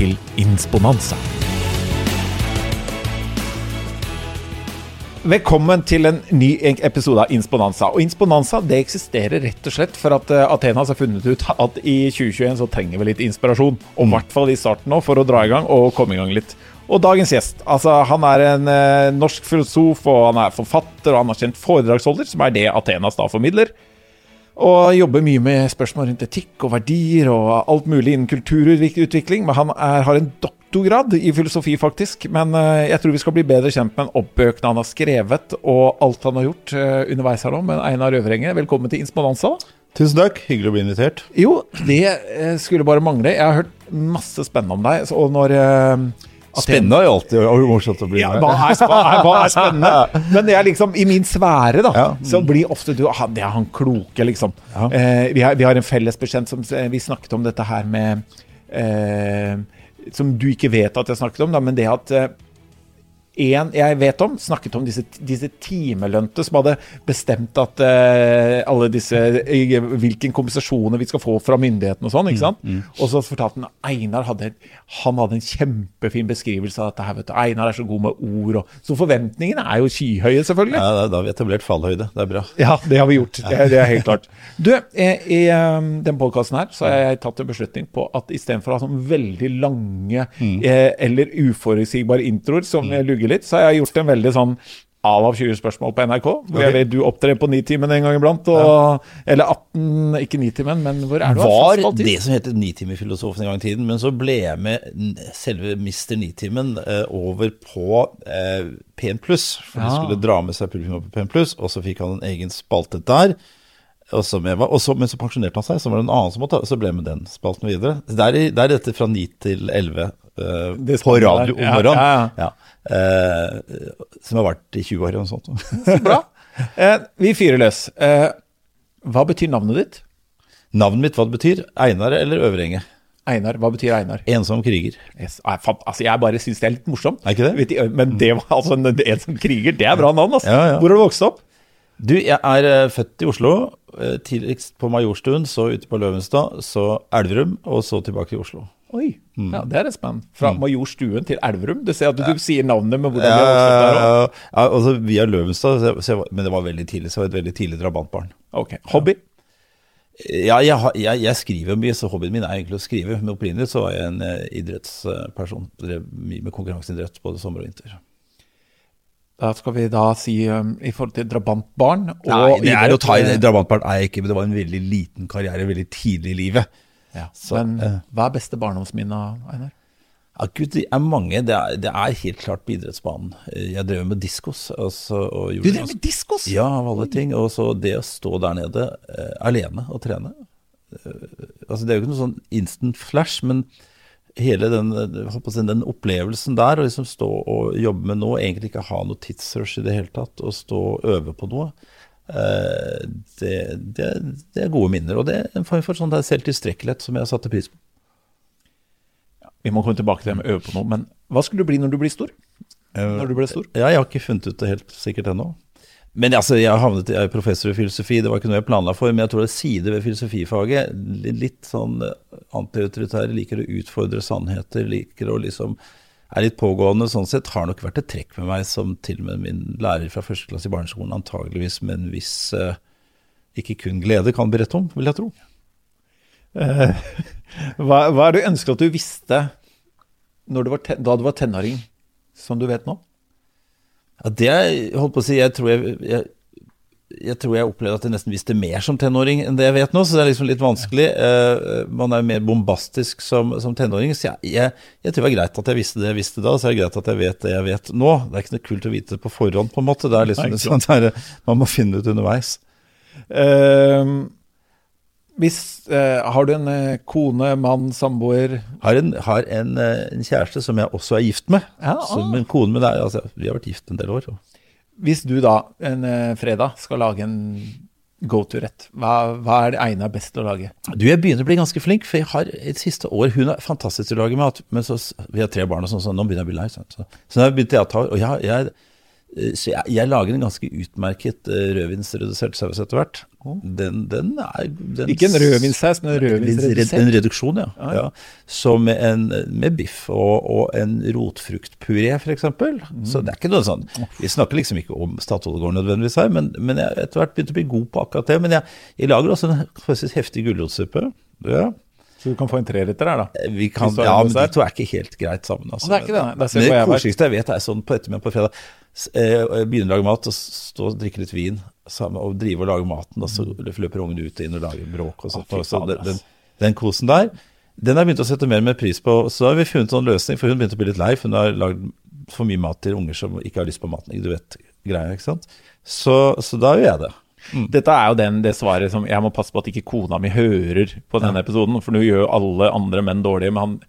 til Insponanza. Velkommen til en ny episode av Insponanza. Og Insponanza det eksisterer rett og slett for at uh, Athenas har funnet ut at i 2021 så trenger vi litt inspirasjon. Og i hvert fall i starten nå, for å dra i gang og komme i gang litt. Og dagens gjest, altså han er en uh, norsk filosof, og han er forfatter og anerkjent foredragsholder, som er det Athenas da formidler. Og jobber mye med spørsmål rundt etikk og verdier og alt mulig innen kulturutvikling. Men han er, har en doktorgrad i filosofi, faktisk. Men uh, jeg tror vi skal bli bedre kjent med oppbøkene han har skrevet, og alt han har gjort uh, underveis her nå. Men Einar Øvrenge, velkommen til Insponanza. Tusen takk. Hyggelig å bli invitert. Jo, det uh, skulle bare mangle. Jeg har hørt masse spennende om deg. Og når Spennende er jo alltid morsomt å bli ja, med. Hva er, hva er, spennende? Men det er liksom i min sfære, da, ja. så blir ofte du han, Det er han kloke, liksom. Ja. Eh, vi, har, vi, har, en felles bekjent som vi snakket om dette her med eh, Som du ikke vet at jeg snakket om, da, men det at eh, en jeg vet om, snakket om disse, disse timelønte som hadde bestemt at uh, alle disse uh, Hvilken kompensasjoner vi skal få fra myndighetene og sånn. ikke sant? Mm, mm. Og så fortalte han Einar hadde, han hadde en kjempefin beskrivelse av dette. her, vet du. Einar er så god med ord. Og, så forventningene er jo skyhøye, selvfølgelig. Ja, Da har vi etablert fallhøyde. Det er bra. Ja, det har vi gjort. Det, det er helt klart. Du, eh, i um, den podkasten her så har jeg tatt en beslutning på at istedenfor å ha sånn veldig lange mm. eh, eller uforutsigbare introer som mm. Lugger litt, så har jeg gjort en veldig sånn av av 20 spørsmål på NRK. Hvor okay. jeg vet du opptrer på Nitimen en gang iblant. Og, ja. Eller 18, ikke Nitimen, men hvor er du? Var det som het Nitimefilosofen en gang i tiden. Men så ble jeg med selve Mr. Nitimen eh, over på eh, P1 Pluss. For ja. de skulle dra med seg publikum på P1 Pluss, og så fikk han en egen spalte der. Og så med, og så, men så pensjonerte han seg, så var det en annen som måtte så ble med den spalten videre. Er, det er dette fra 9 til 11 uh, på radio om morgenen. Ja, uh, som har vært i 20 år eller noe sånt. så bra. Uh, vi fyrer løs. hva betyr navnet ditt? Navnet mitt, hva det betyr? Einar eller Øvrenge? Einar, Hva betyr Einar? Ensom kriger. Yes. Altså, jeg bare syns det er litt morsomt. Er ikke det? Men det var altså en ensom kriger, det er bra navn. Altså. Ja, ja. Hvor har du vokst opp? Du, jeg er født i Oslo. Tidligst på Majorstuen, så ute på Løvenstad, så Elverum, og så tilbake til Oslo. Oi, mm. ja, det er et spenn. Fra mm. Majorstuen til Elverum. Du ser at du, du sier navnet med hvordan vi har vokst der òg. Ja, altså via Løvenstad, men det var veldig tidlig, så jeg var et veldig tidlig drabantbarn. Ok, Hobby? Ja, jeg, jeg, jeg, skriver mye, så hobbyen min er egentlig å skrive. Men opprinnelig så var jeg en uh, idrettsperson. Drev mye med konkurranseidrett både sommer og vinter. Da skal vi da si um, i forhold til drabantbarn og Nei, det er å ta i drabantbarn er jeg ikke, men det var en veldig liten karriere veldig tidlig i livet. Ja, så, Men uh, hva er beste barndomsminne, Einar? Ja, Gud, det er mange. Det er, det er helt klart på idrettsbanen. Jeg drev med diskos. Altså, du drev med diskos? Ja, av alle ting. Og så det å stå der nede uh, alene og trene. Uh, altså, det er jo ikke noe sånn instant flash, men hele den, den opplevelsen der, å liksom stå og jobbe med noe, egentlig ikke ha noe tidsrush i det hele tatt, og stå og øve på noe, Eh, det, det, det, er gode minner. Og det er en form for sånn selvtilstrekkelighet som jeg satte pris på. Ja, vi må komme tilbake til det med å øve på noe, men hva skulle du bli når du blir stor? Når du ble stor? Ja, jeg har ikke funnet ut det helt sikkert ennå. Men altså, jeg havnet jeg er professor i filosofi, det var ikke noe jeg planla for. Men jeg tror det er sider ved filosofifaget, litt sånn antiautoritære, liker å utfordre sannheter, liker å liksom er litt pågående sånn sett, har nok vært et trekk med meg som til og med min lærer fra første klasse i barneskolen antageligvis med en viss uh, ikke kun glede kan berette om, vil jeg tro. Uh, hva, hva, er det du ønsker at du visste du ten, da du var tenåring, som du vet nå? Ja, det jeg holdt på å si, jeg tror jeg, jeg jeg tror jeg opplevde at jeg nesten visste mer som tenåring enn det jeg vet nå, så det er liksom litt vanskelig. Uh, man er mer bombastisk som, som tenåring. Så jeg, jeg, jeg, tror det var greit at jeg visste det jeg visste da, så er det greit at jeg vet det jeg vet nå. Det er ikke noe kult å vite det på forhånd, på en måte. Det er liksom Nei, sånn der, Man må finne ut underveis. Uh, Hvis, uh, har du en uh, kone, mann, samboer Har en, har en, eh, en kjæreste som jeg også er gift med. Ja, Som ah. en kone med deg. Altså, vi har vært gift en del år. og- Hvis du da en eh, fredag skal lage en go to-rett, hva, hva er det Einar best til å lage? Du, jeg begynner å bli ganske flink, for jeg har et siste år Hun er fantastisk til å lage mat, men så, vi har tre barn og sånn, så nå begynner jeg å bli lei. Så, Så, så nå har jeg å ta Og jeg, jeg, så jeg, jeg lager en ganske utmerket uh, rødvinsredusert saus etter hvert. Den, den er den, Ikke en rødvinssaus, men en En reduksjon, ja. Ah, ja. Så med, en, med biff og, og en rotfruktpuré, f.eks. Mm. Så det er ikke noe sånn Vi snakker liksom ikke om Statoil-gård nødvendigvis her, men, men jeg har etter hvert begynt å bli god på akkurat det. Men jeg, jeg lager også en heftig gulrotsuppe. Ja. Så du kan få en treretter her, da. Vi kan, ja, men de to er ikke helt greit sammen. Altså. Det er ikke det, Men det koseligste jeg vet, er sånn på ettermiddag på fredag eh, Begynne å lage mat og stå og drikke litt vin sammen, og drive og lage maten, og så løper ungene ut og inn og lager bråk. og sånt. Så den, den, den kosen der, den har jeg begynt å sette mer og mer pris på. Så har vi funnet en løsning, for hun begynte å bli litt lei, for hun har lagd for mye mat til unger som ikke har lyst på maten. Du vet greia, ikke sant. Så, så da gjør jeg det. Dette er jo den, det svaret som Jeg må passe på at ikke kona mi hører på denne episoden, for nå gjør jo alle andre menn dårlige. Men han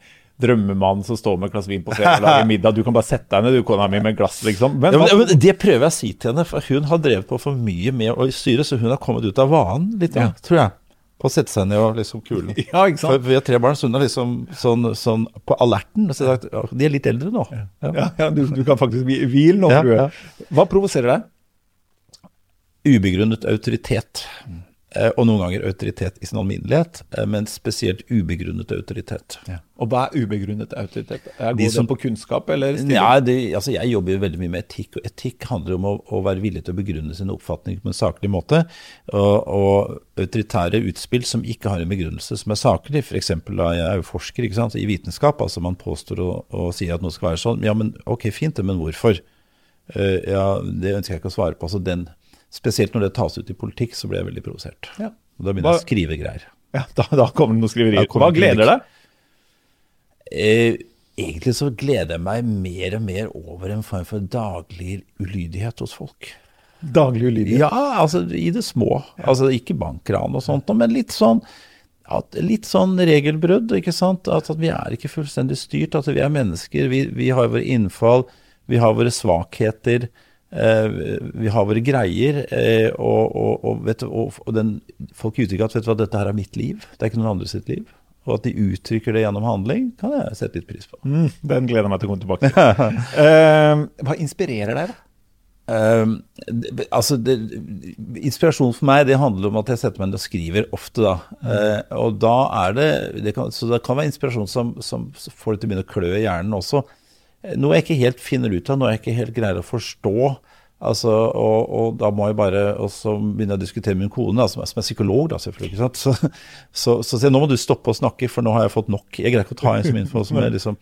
drømmemannen som står med et glass vin på fredag og lager middag, du kan bare sette deg ned, du, kona mi, med glass, liksom. Men, Ja, men, ja, Det prøver jeg å si til henne, for hun har drevet på for mye med å styre, så hun har kommet ut av vanen litt, Ja. tror jeg. På å sette seg ned og liksom kule. ja, ikke For vi har tre barn, så hun er liksom sånn, sånn på alerten. Så jeg sagt, ja, de er litt eldre nå. Ja. Ja, ja, du, du kan faktisk hvi- hvile nå, Ja, frue. ja. Hva provoserer deg? Ubegrunnet autoritet. Eh, og noen ganger autoritet i sin alminnelighet, eh, men spesielt ubegrunnet autoritet. Og hva er ubegrunnet autoritet? Er De som- det på kunnskap, eller? Ja, det, altså jeg jobber jo veldig mye med etikk, og etikk handler om å, å være villig til å begrunne sine oppfatninger på en saklig måte. Og, og autoritære utspill som ikke har en begrunnelse som er saklig, f.eks. jeg er jo forsker ikke sant, i vitenskap, altså man påstår og, og sier at noe skal være sånn. Ja, men ok, fint det, men hvorfor? Uh, ja, det ønsker jeg ikke å svare på. altså den, Spesielt når det tas ut i politikk, så blir jeg veldig provosert. Ja. Og da begynner jeg å skrive greier. Ja, da, da kommer det noen skriverier. Hva gleder deg? Eh, egentlig så gleder jeg meg mer og mer over en form for daglig ulydighet hos folk. Daglig ulydighet. Ja, altså i det små. Altså ikke bankran og sånt, men litt sånn at, litt sånn regelbrudd, ikke sant. At, at vi er ikke fullstendig styrt. At vi er mennesker. Vi, vi har våre innfall, vi har våre svakheter. Eh, vi har våre greier, eh, og, og, og, vet og, og den, folk gir uttrykk at vet du hva, dette her er mitt liv, det er ikke noen andre sitt liv. Og at de uttrykker det gjennom handling, kan jeg sette litt pris på. Mm, den gleder jeg meg til å komme tilbake til. uh, hva inspirerer deg, da? Uh, det, altså det, Inspirasjon for meg det handler om at jeg setter meg ned og skriver ofte. da. uh, og da er det, det kan, Så det kan være inspirasjon som, som får det til å begynne å klø i hjernen også. Noe jeg ikke helt finner ut av, noe jeg ikke helt greier å forstå. Altså, og, og da må jeg bare også begynne å diskutere med min kone, da, som, er, psykolog, da selvfølgelig. ikke sant? Så, så, så jeg nå må du stoppe å snakke, for nå har jeg fått nok. Jeg greier ikke å ta en som info. som er liksom...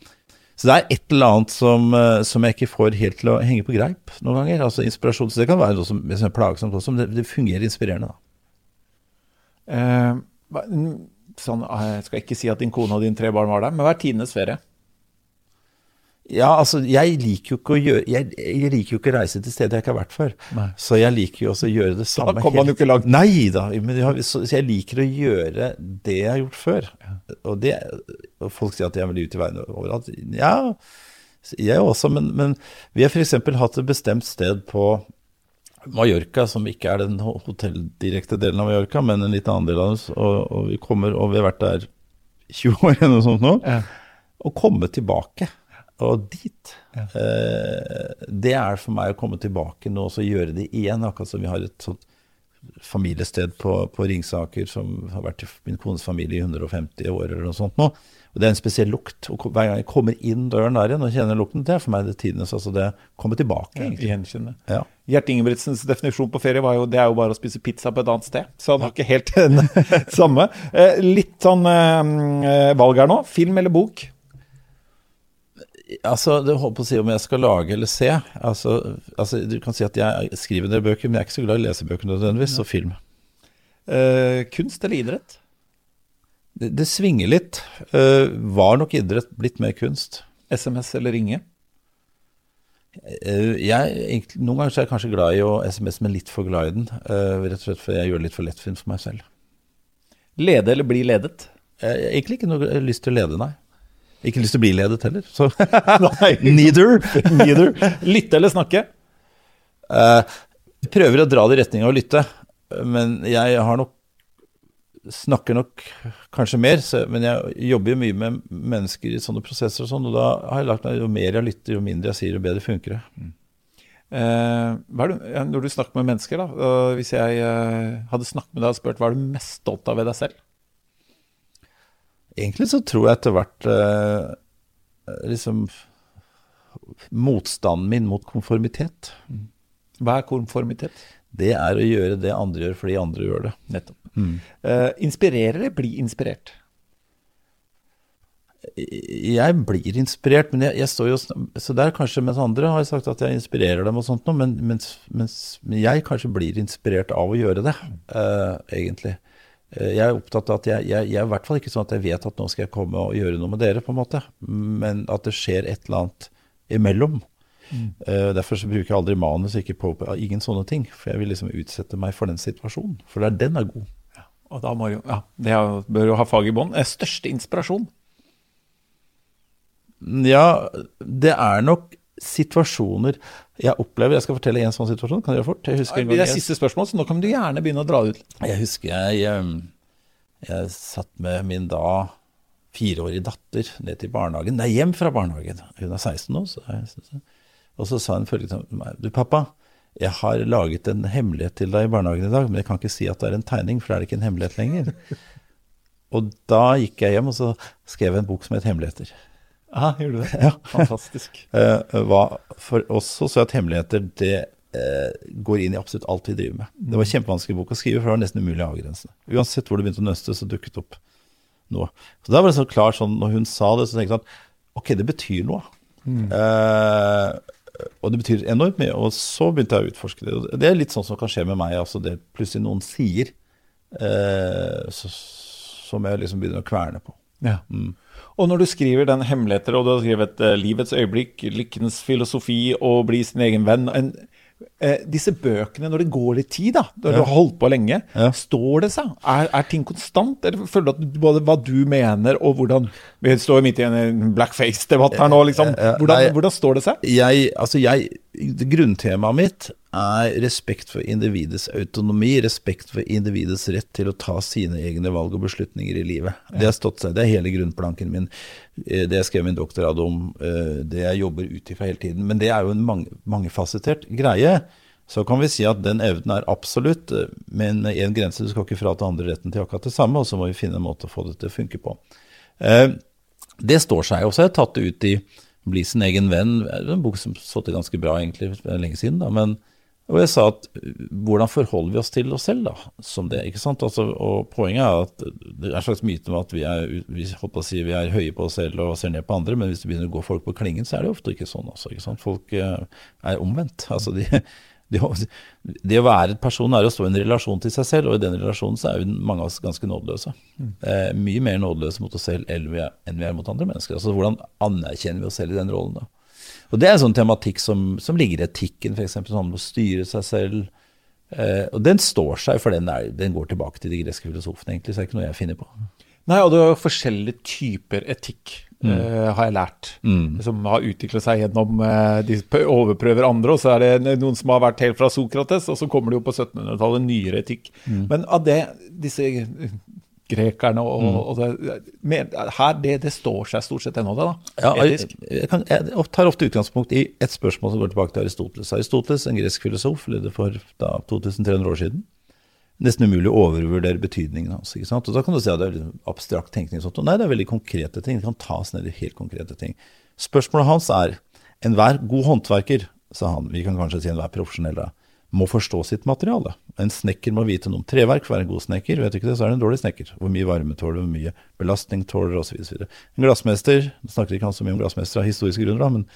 Så det er et eller annet som, eh, som jeg ikke får helt til å henge på greip noen ganger. Altså inspirasjon. Så det kan være noe som, som er plagsomt også, men det, fungerer inspirerende. da. Eh, sånn, eh, jeg skal ikke si at din kone og dine tre barn var der, men hva er tidenes ferie? Ja, altså, jeg liker jo ikke å gjøre jeg, jeg liker jo ikke å reise til steder jeg ikke har vært før. Nei. Så jeg liker jo også å gjøre det samme. Da kommer man jo ikke langt. Nei da, men jeg, så, så jeg liker å gjøre det jeg har gjort før. Og, det, og folk sier at jeg vil ut i veien overalt. Ja, jeg også, men, men vi har f.eks. hatt et bestemt sted på Mallorca, som ikke er den hotelldirekte delen av Mallorca, men en litt annen del av oss. Og, og vi kommer, og vi har vært der 20 år eller noe sånt nå. Ja. og komme tilbake, og dit, eh, det er for meg å komme tilbake nå og så gjøre det igjen. Akkurat som vi har et sånt familiested på, på Ringsaker som har vært i min kones familie i 150 år eller noe sånt nå. Og det er en spesiell lukt. Og hver gang jeg kommer inn døren der igjen og kjenner lukten, det er for meg det tidenes. Altså det kommer tilbake, egentlig. Gjenkjenne. Ja. Gjert Ingebrigtsens definisjon på ferie var jo det er jo bare å spise pizza på et annet sted. Så han har ikke helt den samme. Eh, litt sånn eh, valg her nå. Film eller bok? Altså, det holder på å si om jeg skal lage eller se. Altså, altså, du kan si at jeg skriver en bøker, men jeg er ikke så glad i lesebøker nødvendigvis, og film. Uh, kunst eller idrett? Det, det svinger litt. Uh, var nok idrett blitt mer kunst? SMS eller ringe? Uh, jeg, noen ganger er jeg kanskje glad i å SMS, men litt for glad i den. rett og slett fordi jeg gjør det litt for lettfint for meg selv. Lede eller bli ledet? Egentlig ikke noe lyst til å lede, nei. Ikke lyst til å bli ledet heller. Så neither. Neither. Lytte eller snakke? Uh, prøver å dra det i retning av å lytte, men jeg har nok snakker nok kanskje mer, så, men jeg jobber jo mye med mennesker i sånne prosesser og sånn, og da har jeg lagt meg jo mer jeg lytter, jo mindre jeg sier, jo bedre funker det. Mm. Eh, det, når du snakker med mennesker, da, hvis jeg eh, hadde snakket med deg og spurt hva er du mest stolt av ved deg selv? Egentlig så tror jeg etter hvert eh, liksom motstanden min mot konformitet. Mm. Hva er konformitet? Det er å gjøre det andre gjør fordi andre gjør det. Nettopp. Mm. Eh, inspirere eller bli inspirert? Jeg blir inspirert, men jeg, jeg, står jo Så der kanskje mens andre har sagt at jeg inspirerer dem og sånt noe, men mens, mens, jeg kanskje blir inspirert av å gjøre det, eh, egentlig. Uh, jeg er opptatt av at jeg, jeg, jeg, er i hvert fall ikke sånn at jeg vet at nå skal jeg komme og gjøre noe med dere, på en måte, men at det skjer et eller annet imellom. Mm. Uh, derfor så bruker jeg aldri manus, ikke på, ingen sånne ting. For jeg vil liksom utsette meg for den situasjonen. For der den er god. Ja, og da må jo, ja, Det bør jo ha fag i bånn. Eh, største inspirasjon? Ja, det er nok situasjoner jeg opplever Jeg skal fortelle en sånn situasjon. Kan du gjøre fort? Jeg husker det er siste spørsmål, så nå kan du gjerne begynne å dra ut. Jeg husker jeg, jeg, jeg satt med min da fireårige datter ned til barnehagen. Nei, hjem fra barnehagen. Hun er 16 nå. så jeg, og så sa hun følgende til meg. Du, pappa, jeg har laget en hemmelighet til deg i barnehagen i dag, men jeg kan ikke si at det er en tegning, for da er det ikke en hemmelighet lenger. og da gikk jeg hjem og så skrev jeg en bok som het Hemmeligheter. Ja, gjorde du det? Ja. Fantastisk. uh, hva, for oss så at hemmeligheter det eh, går inn i absolutt alt vi driver med. Det var en kjempevanskelig bok å skrive, for det var nesten umulig å avgrense. Uansett hvor det begynte å nøste, så dukket det opp noe. Så da var det så klart sånn, når hun sa det, så tenkte jeg at ok, det betyr noe. Mm. Eh, og det betyr enormt mye. Og så begynte jeg å utforske det. Det er litt sånn som kan skje med meg. altså Det plutselig noen sier eh, så, som jeg liksom begynner å kverne på. Ja. Mm. Og når du skriver den hemmeligheter, og du har skrevet uh, 'Livets øyeblikk', 'Lykkens filosofi' og 'Bli sin egen venn' en, eh, Disse bøkene, når det går litt tid, da, når du har holdt på lenge, står det seg? Er, er, ting konstant? Eller føler du at både hva du mener og hvordan Vi står midt i en blackface-debatt her nå, liksom. Hvordan, Nei, hvordan, står det seg? Jeg, altså jeg, Grunntemaet mitt er respekt for individets autonomi, respekt for individets rett til å ta sine egne valg og beslutninger i livet. Det har stått seg, det er hele grunnplanken min. Eh, det jeg skrev min doktorgrad om, eh, det jeg jobber ut ifra hele tiden. Men det er jo en mange, mangefasettert greie. Så kan vi si at den evnen er absolutt, eh, men i en grense. Du skal ikke frata andre retten til akkurat det samme, og så må vi finne en måte å få det til å funke på. Det står seg. Og så har jeg tatt det ut i Bli sin egen venn. En bok som så til ganske bra egentlig lenge siden, da. men og jeg sa at hvordan forholder vi oss til oss selv da, som det? ikke sant? Altså, og Poenget er at det er en slags myte om at vi er, vi, å si, vi er høye på oss selv og ser ned på andre, men hvis det begynner å gå folk på klingen, så er det ofte ikke sånn. Altså, ikke sant? Folk uh, er omvendt. Altså, de, de, det å være et person er å stå i en relasjon til seg selv, og i den relasjonen så er vi mange av oss ganske nådeløse. Mm. Eh, mye mer nådeløse mot oss selv enn vi, er, enn vi er mot andre mennesker. Altså Hvordan anerkjenner vi oss selv i den rollen da? Og Det er en sånn tematikk som, som ligger i etikken, f.eks. sånn å styre seg selv. Eh, og den står seg, for den, er, den, går tilbake til de greske filosofene, egentlig, så det er ikke noe jeg finner på. Nei, og det er forskjellige typer etikk, mm. uh, har jeg lært, mm. som har utviklet seg gjennom uh, De overprøver andre, og så er det noen som har vært helt fra Sokrates, og så kommer det jo på 1700-tallet nyere etikk. Mm. Men av det, disse grekerne og, mm. og det, med, her, det, det, står seg stort sett ennå, det, da? Ja, jeg, jeg, kan, jeg, tar ofte utgangspunkt i et spørsmål som går tilbake til Aristoteles. Aristoteles, en gresk filosof, levde for da, 2300 år siden. Nesten umulig å overvurdere betydningen hans. ikke sant? Og Da kan du si at det er abstrakt tenkning. Sånt. Nei, det er veldig konkrete ting. Det kan tas ned i helt konkrete ting. Spørsmålet hans er enhver god håndverker, sa han, vi kan kanskje si enhver profesjonell, da, må forstå sitt materiale. En snekker må vite noe om treverk for å være en god snekker. Vet du ikke det, så er det en dårlig snekker. Hvor mye varme tåler, hvor mye belastning tåler osv. En glassmester nå snakker ikke han så mye om glassmestere av historiske grunner, da, men,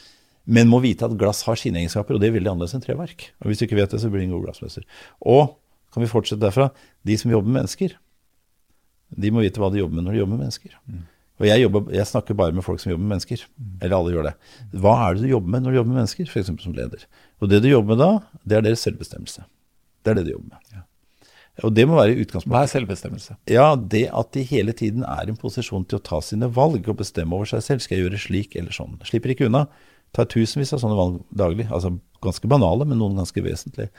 men, må vite at glass har sine egenskaper, og det er veldig annerledes enn treverk. Og Hvis du ikke vet det, så blir du en god glassmester. Og kan vi fortsette derfra, de som jobber med mennesker, de må vite hva de jobber med når de jobber med mennesker. Mm. Og jeg, jobber, jeg, snakker bare med folk som jobber med mennesker. Eller alle gjør det. Hva er det du jobber med når du jobber med mennesker, f.eks. som leder? Og det du jobber med da, det er deres selvbestemmelse. Det er det du jobber med. Ja. Og det må være utgangspunktet. Hva er selvbestemmelse? Ja, det at de hele tiden er i en posisjon til å ta sine valg og bestemme over seg selv. Skal jeg gjøre slik eller sånn? Slipper ikke unna. Tar tusenvis av sånne valg daglig. Altså ganske banale, men noen ganske vesentlige.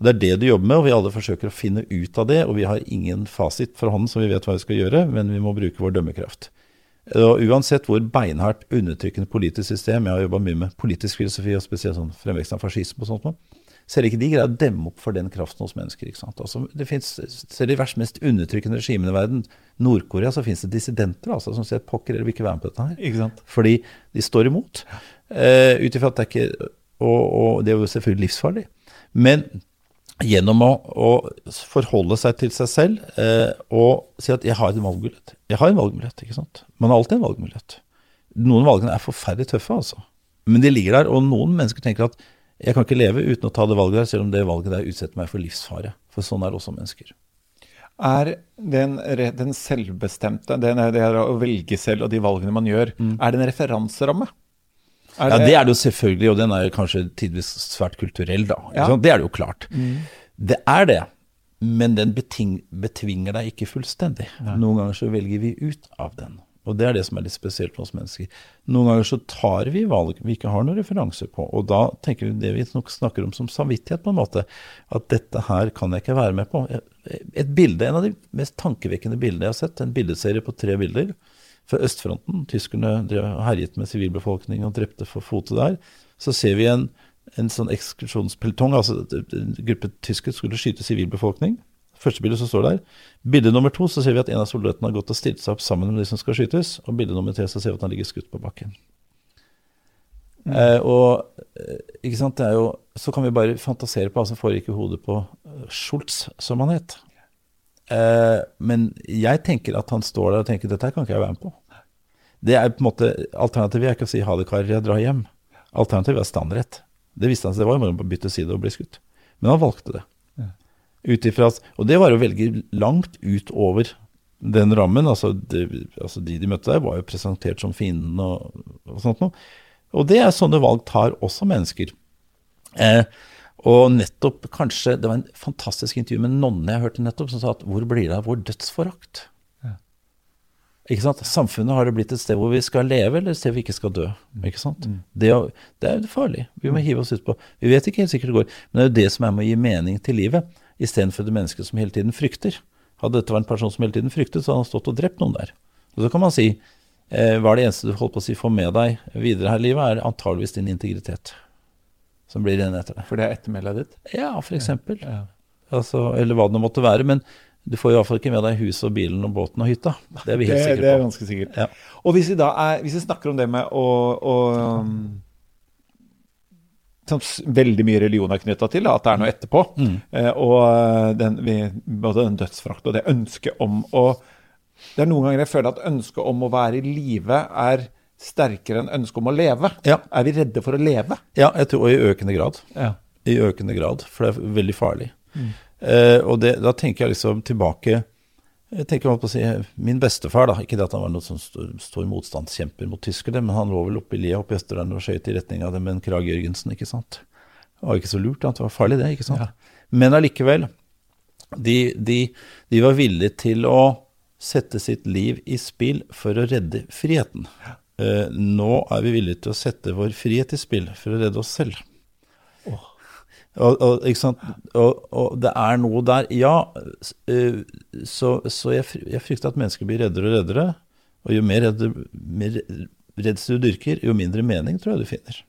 Og Det er det du jobber med, og vi alle forsøker å finne ut av det. Og vi har ingen fasit for hånden, så vi vet hva vi skal gjøre, men vi må bruke vår dømmekraft. Og Uansett hvor beinhardt undertrykkende politisk system Jeg har jobba mye med politisk filosofi, og spesielt sånn fremveksten av fascisme og sånt. Ser ikke de greier å demme opp for den kraften hos mennesker. ikke sant? Altså, det finnes, Ser de verst mest undertrykkende regimene i verden, Nord-Korea, så finnes det dissidenter altså, som sier pokker, dere vil ikke være med på dette her. Ikke sant? Fordi de står imot. Uh, ut ifra at det er ikke og, og det er jo selvfølgelig livsfarlig. Men gjennom å, å forholde seg til seg selv eh, og si at 'jeg har en valgmulighet'. Jeg har en valgmulighet, ikke sant. Man har alltid en valgmulighet. Noen valgene er forferdelig tøffe, altså. Men de ligger der, og noen mennesker tenker at 'jeg kan ikke leve uten å ta det valget der', selv om det valget der utsetter meg for livsfare. For sånn er det også mennesker. Er den, den selvbestemte, det, det å velge selv og de valgene man gjør, mm. er det en referanseramme? Ja, det er det jo selvfølgelig, og den er kanskje tidvis svært kulturell, da. Ja. Det er det jo klart. Mm. Det er det, men den beting, betvinger deg ikke fullstendig. Ja. Noen ganger så velger vi ut av den. Og det er det som er litt spesielt med oss mennesker. Noen ganger så tar vi valg vi ikke har noen referanse på, og da tenker vi det vi nok snakker om som samvittighet, på en måte. At dette her kan jeg ikke være med på. Et bilde, En av de mest tankevekkende bildene jeg har sett, en bildeserie på tre bilder fra østfronten. Tyskerne herjet med sivilbefolkningen og drepte for fote der. Så ser vi en, en sånn ekskursjonspeltong, altså en gruppe tyskere skulle skyte sivilbefolkning. Første bildet som står der. Bilde nummer to så ser vi at en av soldatene har gått og stilt seg opp sammen med de som skal skytes. Og bilde nummer tre så ser vi at han ligger skutt på bakken. Mm. Eh, og eh, ikke sant, det er jo, Så kan vi bare fantasere på hva som foregikk i hodet på Schultz, som han het. Eh, men jeg tenker at han står der og tenker dette kan ikke jeg være med på. Det er på en måte Alternativet er ikke å si ha det, karer, jeg drar hjem. Alternativet er standrett. Det visste han seg, det var jo bare å bytte side og bli skutt. Men han valgte det. Utifra, og det var å velge langt utover den rammen. Altså, det, altså de de møtte der, var jo presentert som fienden og, og sånt noe. Og det er sånne valg tar også mennesker. Eh, og nettopp kanskje Det var en fantastisk intervju med en nonne jeg hørte nettopp, som sa at hvor blir det av vår dødsforakt? Ja. Ikke sant? Samfunnet har det blitt et sted hvor vi skal leve, eller et sted hvor vi ikke skal dø. Mm. Ikke sant? Mm. Det, det, er farlig. Vi må hive oss utpå. Vi vet ikke helt sikkert det går, men det er jo det som er med å gi mening til livet, istedenfor det mennesket som hele tiden frykter. Hadde dette vært en person som hele tiden fryktet, så hadde han stått og drept noen der. Og så kan man si eh, hva er det eneste du holdt på å si får med deg videre her i livet, er antageligvis din integritet som blir igjen etter det. For det er ettermælet ditt? Ja, eksempel. Ja. Altså, eller hva det nå måtte være. Men du får i hvert fall ikke med deg huset og bilen og båten og hytta. Det er vi helt sikre på. Det er ganske sikkert. Ja. Og hvis vi da er, hvis vi snakker om det med å, å som veldig mye religion er knytta til, at det er noe etterpå. Mm. Eh, og den, vi, både den dødsfrakt og det ønsket om å Det er noen ganger jeg føler at ønsket om å være i live er sterkere enn ønsket om å leve. Ja. Er vi redde for å leve? Ja, jeg tror, og i økende grad. Ja. I økende grad, for det er veldig farlig. Mm. Eh, og det, da tenker jeg liksom tilbake jeg tenker på å si, Min bestefar, da, ikke det at han var noen sånn stor, stor motstandskjemper mot tyskerne, men han lå vel oppe i lia oppe i Østerdalen og skøyt i retning av det med en Krag Jørgensen, ikke sant. Det var ikke så lurt, det var farlig det, ikke sant. Ja. Men allikevel, de, de, de, var villige til å sette sitt liv i spill for å redde friheten. Ja. Eh, nå er vi villige til å sette vår frihet i spill for å redde oss selv. Oh. Og, og, og, og, det er noe der Ja, eh, så, så jeg, jeg, frykter at mennesker blir reddere og reddere. Og jo mer, redde, mer redsel du dyrker, jo mindre mening tror jeg du finner.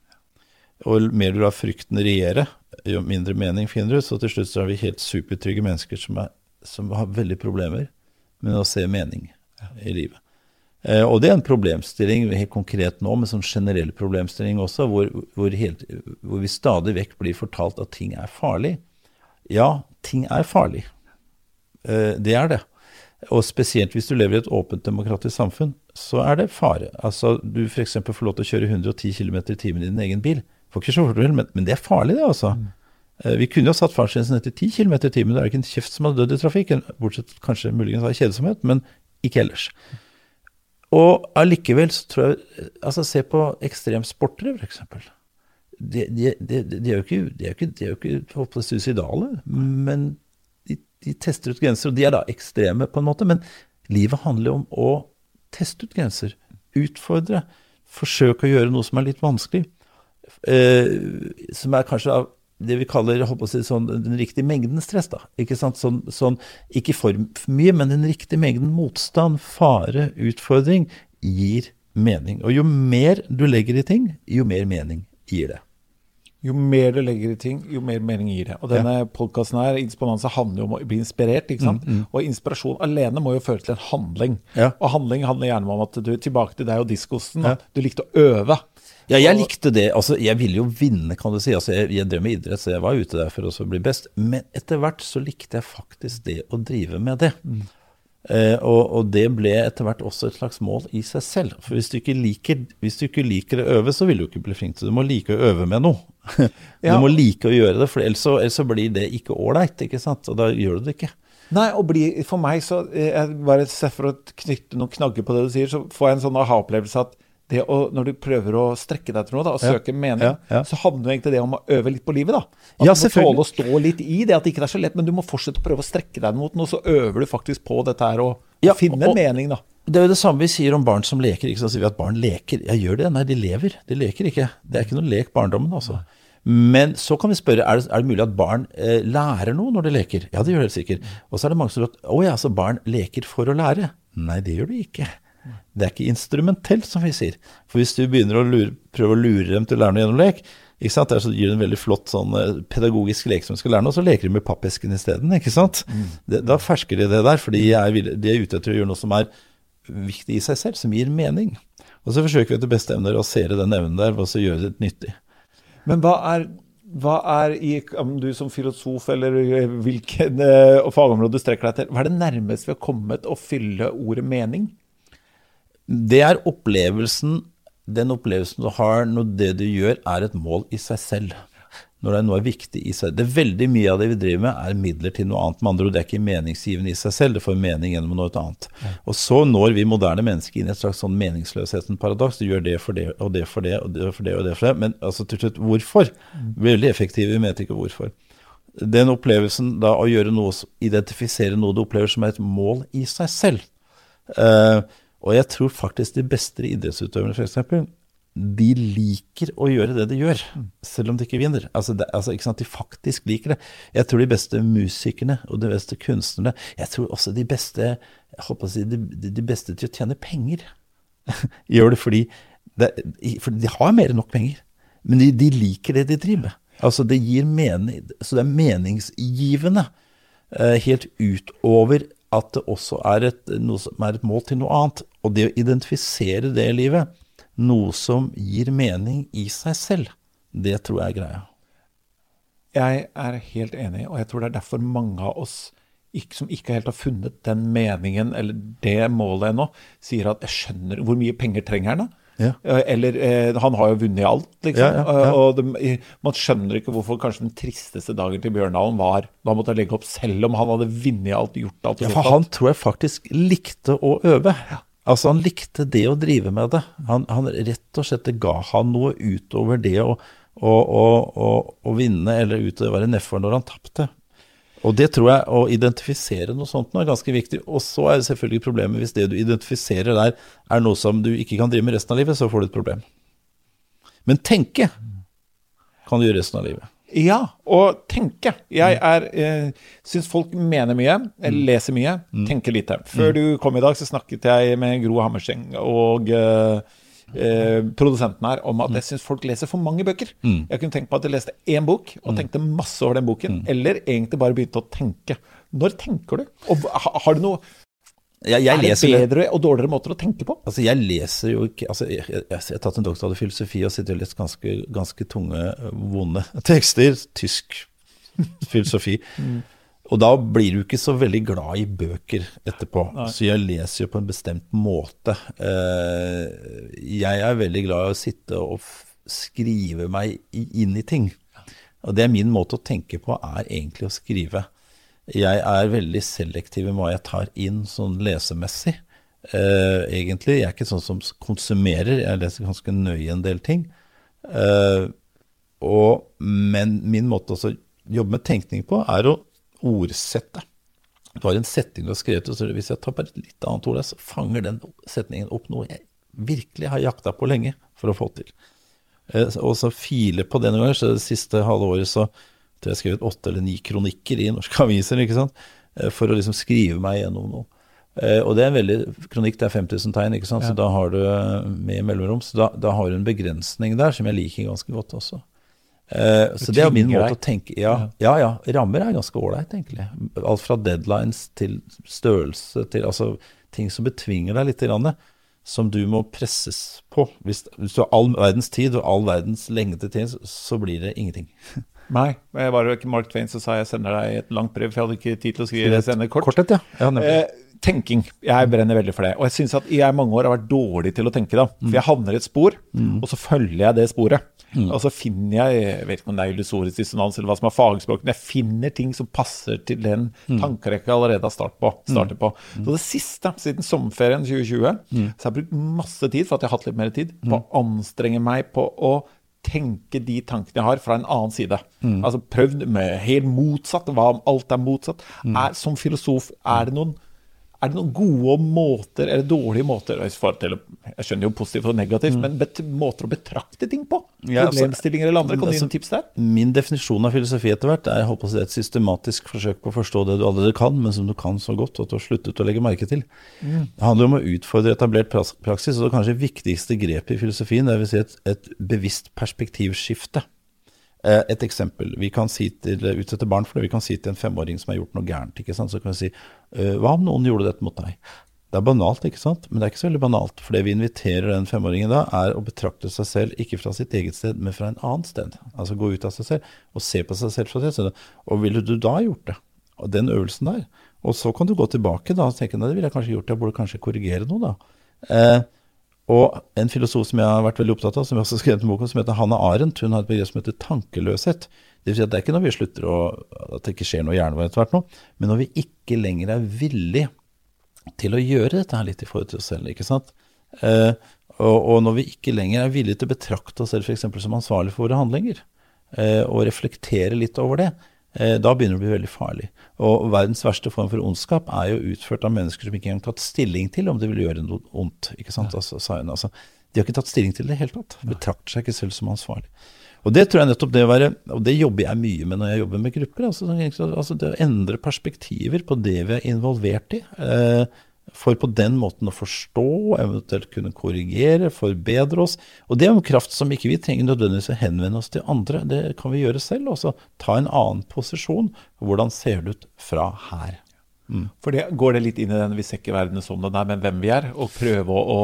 Og jo mer du lar frykten regjere, jo mindre mening finner du. Så til slutt så er vi helt supertrygge mennesker som, er, som har veldig problemer med å se mening i livet. Eh, og det er en problemstilling helt konkret nå, med sånn generell problemstilling også, hvor, hvor, helt, hvor, vi stadig vekk blir fortalt at ting er farlig. Ja, ting er farlig. Eh, det er det. Og spesielt hvis du lever i et åpent demokratisk samfunn, så er det fare. Altså, Du f.eks. får lov til å kjøre 110 km i timen i din egen bil. Får ikke sjåførduell, men, men det er farlig, det, altså. Mm. Eh, vi kunne jo satt fartsgrensen etter 10 km i timen. Det er ikke en kjeft som hadde dødd i trafikken, bortsett kanskje muligens av kjedsomhet, men ikke ellers. Og allikevel så tror jeg Altså, se på ekstremsportere, f.eks. De, de, de, de, er jo ikke, de er ikke, de jo ikke suicidale, men de de tester ut grenser, og de er da ekstreme på en måte. Men livet handler jo om å teste ut grenser. Utfordre. Forsøke å gjøre noe som er litt vanskelig. Eh, som er kanskje av det vi kaller si, sånn, den riktige mengden stress. da, Ikke sant? Sånn, sånn, ikke for mye, men den riktige mengden motstand, fare, utfordring gir mening. Og jo mer du legger i ting, jo mer mening gir det. Jo mer du legger i ting, jo mer mening gir det. Og denne ja. podkasten her, Insponanse, handler jo om å bli inspirert. ikke sant? Mm, mm. Og inspirasjon alene må jo føre til en handling. Ja. Og handling handler gjerne om at du tilbake til deg og diskosen. Ja. Du likte å øve. Ja, jeg likte det. Altså, jeg ville jo vinne, kan du si. Altså, jeg, jeg drev med idrett, så jeg var ute der for å bli best. Men etter hvert så likte jeg faktisk det å drive med det. Mm. Eh, og, og, det ble etter hvert også et slags mål i seg selv. For hvis du ikke liker, hvis du ikke liker å øve, så vil du ikke bli flink til det. Du må like å øve med noe. du ja. må like å gjøre det, for ellers så, ellers blir det ikke ålreit. Og da gjør du det ikke. Nei, og bli, for meg så jeg bare For å knytte noen knagger på det du sier, så får jeg en sånn aha-opplevelse at det å, når du prøver å strekke deg til noe da, og søke mening, så handler jo egentlig det om å øve litt på livet. da. At ja, Du må tåle å stå litt i det, at det ikke er så lett, men du må fortsette å prøve å strekke deg mot noe, så øver du faktisk på dette her og, ja, finne og, mening, da. Det er jo det samme vi sier om barn som leker. ikke Så sier vi at barn leker. Ja, gjør det? Nei, de lever. De leker ikke. Det er ikke noe lek barndommen, altså. Men så kan vi spørre er det, er det mulig at barn eh, lærer noe når de leker. Ja, det gjør det helt sikkert. Og så er det mange som tror at å ja, så barn leker for å lære. Nei, det gjør de ikke. Det er ikke instrumentelt, som vi sier. For hvis du begynner å lure, prøve å lure dem til å lære noe gjennom lek, ikke sant? Der så gir det en veldig flott sånn eh, pedagogisk lek som de skal lære noe, så leker de med pappesken isteden. Mm. Det, da fersker de det der, for de er, ute etter å gjøre noe som er viktig i seg selv, som gir mening. Og så forsøker vi etter beste evne å rasere den evnen der ved å gjøre det nyttig. Men hva er, hva er i, om du som filosof eller hvilken uh, fagområde du strekker deg til, hva er det nærmeste vi har kommet å fylle ordet mening? Det er opplevelsen, den opplevelsen du har når det du gjør, er et mål i seg selv. Når det er noe viktig i seg. Det er Veldig mye av det vi driver med, er midler til noe annet. Med andre ord, det er ikke meningsgivende i seg selv, det får mening gjennom noe annet. Og så når vi moderne mennesker inn i et slags sånn meningsløshetens paradoks. Du gjør det for det og det for det og det for det og det for det. Men altså til slutt, hvorfor? Veldig effektive, ikke hvorfor. Den opplevelsen da å gjøre noe, identifisere noe du opplever som er et mål i seg selv. Uh, og jeg tror faktisk de beste idrettsutøverne, f.eks., de liker å gjøre det de gjør, selv om de ikke vinner. Altså, det, altså, ikke sant? De faktisk liker det. Jeg tror de beste musikerne og de beste kunstnerne Jeg tror også de beste jeg håper å si, de, de beste til å tjene penger gjør det fordi, det, for de har mer enn nok penger. Men de, de, liker det de driver med. Altså, det gir mening, så det er meningsgivende. Eh, helt utover at det også er et, noe som er et mål til noe annet. Og det å identifisere det i livet, noe som gir mening i seg selv, det tror jeg er greia. Jeg er helt enig, og jeg tror det er derfor mange av oss ikke, som ikke helt har funnet den meningen eller det målet ennå, sier at 'jeg skjønner Hvor mye penger trenger han da?' Ja. Eh, eller eh, Han har jo vunnet alt, liksom. Ja, ja, eh, og det, man skjønner ikke hvorfor kanskje den tristeste dagen til Bjørndalen var da han måtte legge opp, selv om han hadde vunnet alt, gjort alt. Ja, for han tror jeg faktisk likte å øve. Altså Han likte det å drive med det. Han, han rett og slett ga han noe utover det å, å, å, å vinne, eller utover å være nedfor når han tapte. Og det tror jeg, å identifisere noe sånt nå er ganske viktig. Og så er det selvfølgelig problemet hvis det du identifiserer der er noe som du ikke kan drive med resten av livet, så får du et problem. Men tenke kan du gjøre resten av livet. Ja, og tenke. Jeg er eh, syns folk mener mye, eller mm. leser mye, mm. tenker lite. Før mm. du kom i dag, så snakket jeg med Gro Hammerseng og eh, eh, produsenten her om at jeg syns folk leser for mange bøker. Mm. Jeg kunne tenkt på at jeg leste én bok og mm. tenkte masse over den boken. Mm. Eller egentlig bare begynte å tenke. Når tenker du? Og har du noe jeg, jeg er det bedre og dårligere måter å tenke på? Altså, jeg leser jo ikke altså, jeg, jeg, jeg, har tatt en doktorgrad i filosofi og sitter og lest ganske, ganske tunge, vonde tekster. Tysk filosofi. mm. Og da blir du ikke så veldig glad i bøker etterpå. Nei. Så jeg leser jo på en bestemt måte. Eh, jeg er veldig glad i å sitte og skrive meg inn i ting. Og det er min måte å tenke på, er egentlig å skrive. Jeg er veldig selektiv i hva jeg tar inn sånn lesemessig. Uh, egentlig. Jeg er ikke sånn som konsumerer, jeg leser ganske nøye en del ting. Uh, og, men min måte å jobbe med tenkning på, er å ordsette. Du har en setning du har skrevet, og så hvis jeg tar bare et litt annet ord, så fanger den setningen opp noe jeg virkelig har jakta på lenge for å få til. Eh, og så file på det noen ganger. Så det siste halve året så tror jeg jeg skrevet åtte eller ni kronikker i norske aviser ikke sant? Eh, for å liksom skrive meg gjennom noe. Eh, og det er en veldig kronikk, det er 5000 tegn, ikke sant? så da har du med mellomrom. Så da, da, har du en begrensning der som jeg liker ganske godt også. Uh, så det er min måte å tenke Ja, ja. ja rammer er ganske ålreit, egentlig. Alt fra deadlines til størrelse til altså ting som betvinger deg litt. Grann, som du må presses på. Hvis, hvis, du har all verdens tid og all verdens lengde til så blir det ingenting. Nei. Jeg var jo ikke Mark Twain, så sa jeg sender deg et langt brev, for jeg hadde ikke tid til å skrive sende kort. Kortet, ja. ja eh, tenking. Jeg brenner veldig for det. Og jeg syns at jeg i mange år har vært dårlig til å tenke. da. For jeg havner i et spor, mm. og så følger jeg det sporet. Mm. Og så finner jeg jeg vet ikke om det er illusorisk dissonans eller hva som er fagspråk, men jeg finner ting som passer til den mm. tankerekka jeg allerede har start på, startet på. Mm. Så det siste, siden sommerferien 2020, mm. så har jeg brukt masse tid, for at jeg har hatt litt mer tid, på å anstrenge meg på å tenke de tankene jeg har, fra en annen side. Mm. Altså prøvd med helt motsatt. Hva om alt er motsatt? Mm. Er, som filosof, er det noen er det noen gode måter, eller dårlige måter Jeg skjønner jo positivt og negativt, mm. men måter å betrakte ting på? Ja, altså, Problemstillinger eller andre? Kan du gi altså, noen tips der? Min definisjon av filosofi etter hvert er, si, et systematisk forsøk på å forstå det du allerede kan, men som du kan så godt at du har sluttet å legge merke til. Mm. Det handler om å utfordre etablert praksis, og det kanskje viktigste grepet i filosofien det vil si et, et bevisst perspektivskifte. Eh, et eksempel. Vi kan si til utsette barn for det. Vi kan si til en femåring som har gjort noe gærent. ikke sant? Så kan vi si eh, Hva om noen gjorde dette mot deg? Det er banalt, ikke sant? Men det er ikke så veldig banalt. For det vi inviterer den femåringen da, er å betrakte seg selv ikke fra sitt eget sted, men fra en annen sted. Altså gå ut av seg selv og se på seg selv fra det stedet. Og ville du da gjort det? Og den øvelsen der. Og så kan du gå tilbake da og tenke nei, det ville jeg kanskje gjort, jeg burde kanskje korrigere noe, da. Eh, og en filosof som jeg har vært veldig opptatt av, som jeg også har skrevet en bok om, som heter Hanne Arendt, hun har et begrep som heter tankeløshet. Det vil si at det er ikke når vi slutter å, at det ikke skjer noe hjernevarmt hvert nå, men når vi ikke lenger er villig til å gjøre dette her litt i forhold til oss selv. ikke sant? Eh, og, og, når vi ikke lenger er villige til å betrakte oss selv f.eks. som ansvarlig for våre handlinger, eh, og reflektere litt over det, da begynner det å bli veldig farlig. Og verdens verste form for ondskap er jo utført av mennesker som ikke engang har tatt stilling til om det vil gjøre noe ondt. ikke sant? Altså, altså, de har ikke tatt stilling til det i det hele tatt. Betrakter seg ikke selv som ansvarlig. Og det tror jeg nettopp det å være, og det jobber jeg mye med når jeg jobber med grupper. altså, altså Det å endre perspektiver på det vi er involvert i. Eh, for på den måten å forstå, eventuelt kunne korrigere, forbedre oss. Og det er en kraft som ikke vi trenger nødvendigvis å henvende oss til andre. Det kan vi gjøre selv. Også. ta en annen posisjon. Hvordan ser det ut fra her? Mm. For det, Går det litt inn i den vi ser ikke verden som den er, men hvem vi er, og prøve å, å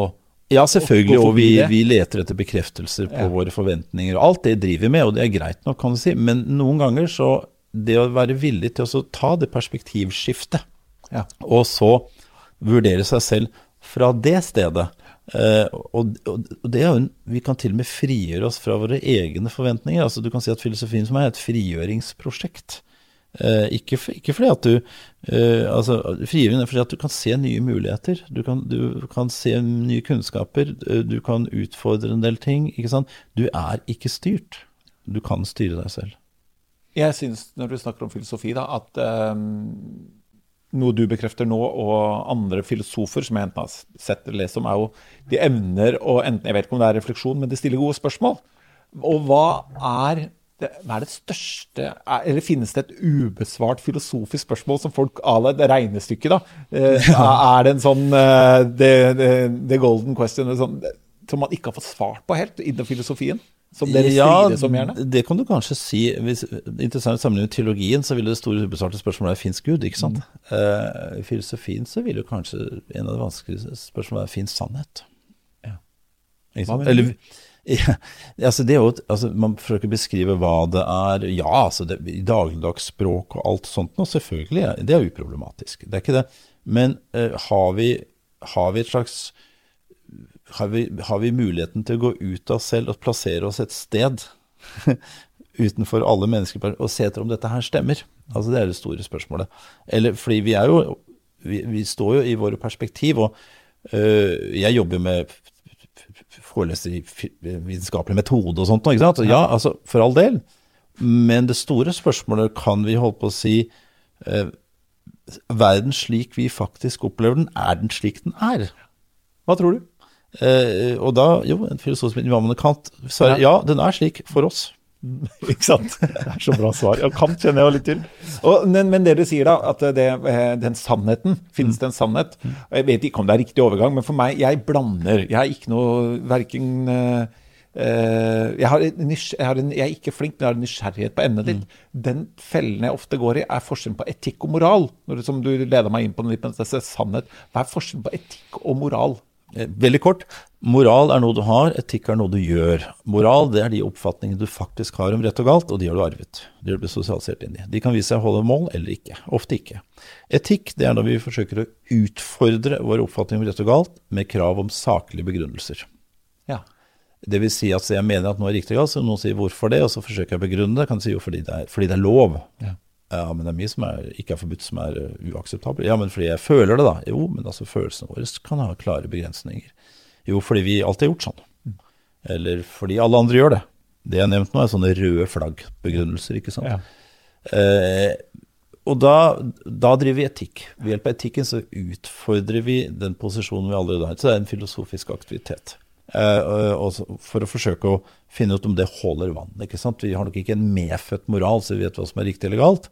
ja, selvfølgelig. Og vi, vi, leter etter bekreftelser på ja. våre forventninger. og Alt det driver vi med, og det er greit nok, kan du si. Men noen ganger så Det å være villig til å ta det perspektivskiftet, ja. og så vurdere seg selv fra det stedet. Uh, og, og, det er jo Vi kan til og med frigjøre oss fra våre egne forventninger. altså Du kan si at filosofien som er et frigjøringsprosjekt. Uh, ikke, ikke, fordi at du uh, altså Frigjøring er fordi at du kan se nye muligheter. Du kan, du kan se nye kunnskaper. du kan utfordre en del ting. ikke sant? Du er ikke styrt. Du kan styre deg selv. Jeg syns, når du snakker om filosofi, da, at um noe du bekrefter nå, og andre filosofer som jeg enten har sett eller lest om, er jo de evner å enten Jeg vet ikke om det er refleksjon, men de stiller gode spørsmål. Og hva er det, hva er det største Eller finnes det et ubesvart filosofisk spørsmål som folk à la et regnestykke, da? Eh, er det en sånn the, the, the, golden question sånn, som man ikke har fått svart på helt innen filosofien? Som dere ja, strides om gjerne? Det kan du kanskje si. Hvis, interessant sammenlignet med teologien, så ville det store ubesvarte spørsmålet være fins Gud? ikke sant? Mm. Uh, I filosofien så vil jo kanskje en av de vanskeligste spørsmålene være fins sannhet? Ja. Eller, ja, altså det er jo, altså Man forsøker å beskrive hva det er. Ja, altså det, i dagligdags språk og alt sånt. noe, selvfølgelig, det er uproblematisk. Det er ikke det. Men uh, har, vi, har vi et slags har vi, har vi, muligheten til å gå ut av oss selv og plassere oss et sted utenfor alle mennesker og se etter om dette her stemmer? Altså Det er det store spørsmålet. Eller fordi vi er jo Vi, vi står jo i våre perspektiv, og øh, jeg jobber med foreleser i vitenskapelig metode og sånt. Ikke sant? Ja, altså, for all del. Men det store spørsmålet kan vi holde på å si øh, verden slik vi faktisk opplever den, er den slik den er? Hva tror du? Eh, og da, jo, en filosof som Immanuel Kant svarer ja, den er slik for oss. Ikke sant? Det er så bra svar. Ja, Kant kjenner jeg jo litt til. Og, men, men, det du sier, da, at det, eh, den sannheten Finnes det en sannhet? Og Jeg vet ikke om det er riktig overgang, men for meg, jeg blander. Jeg er ikke noe verken uh, jeg, har en, jeg, har en, jeg, er ikke flink, men jeg har en nysgjerrighet på emnet ditt. Mm. Den fellen jeg ofte går i, er forskjellen på etikk og moral. Når, som du leda meg inn på litt, det sannhet. Hva er forskjellen på etikk og moral? Eh, veldig kort. Moral er noe du har, etikk er noe du gjør. Moral det er de oppfatningene du faktisk har om rett og galt, og de har du arvet. De har du blitt sosialisert inn i. De kan vise seg å holde mål eller ikke. Ofte ikke. Etikk det er når vi forsøker å utfordre vår oppfatning om rett og galt med krav om saklige begrunnelser. Ja. Det vil si at jeg mener at noe er riktig og galt, så noen sier hvorfor det, og så forsøker jeg å begrunne det. Kan si jo fordi det er, fordi det er lov. Ja. Ja, men det er mye som er, ikke er forbudt som er uh, uakseptabelt. Ja, men fordi jeg føler det, da. Jo, men altså følelsene våre kan ha klare begrensninger. Jo, fordi vi alltid har gjort sånn. Mm. Eller fordi alle andre gjør det. Det jeg har nevnt nå, er sånne røde flagg-begrunnelser, ikke sant. Ja. Eh, og da, da, driver vi etikk. Ved hjelp av etikken så utfordrer vi den posisjonen vi allerede har. Så det er en filosofisk aktivitet. Eh, for å forsøke å finne ut om det holder vann. ikke sant? Vi har nok ikke en medfødt moral, så vi vet hva som er riktig eller galt.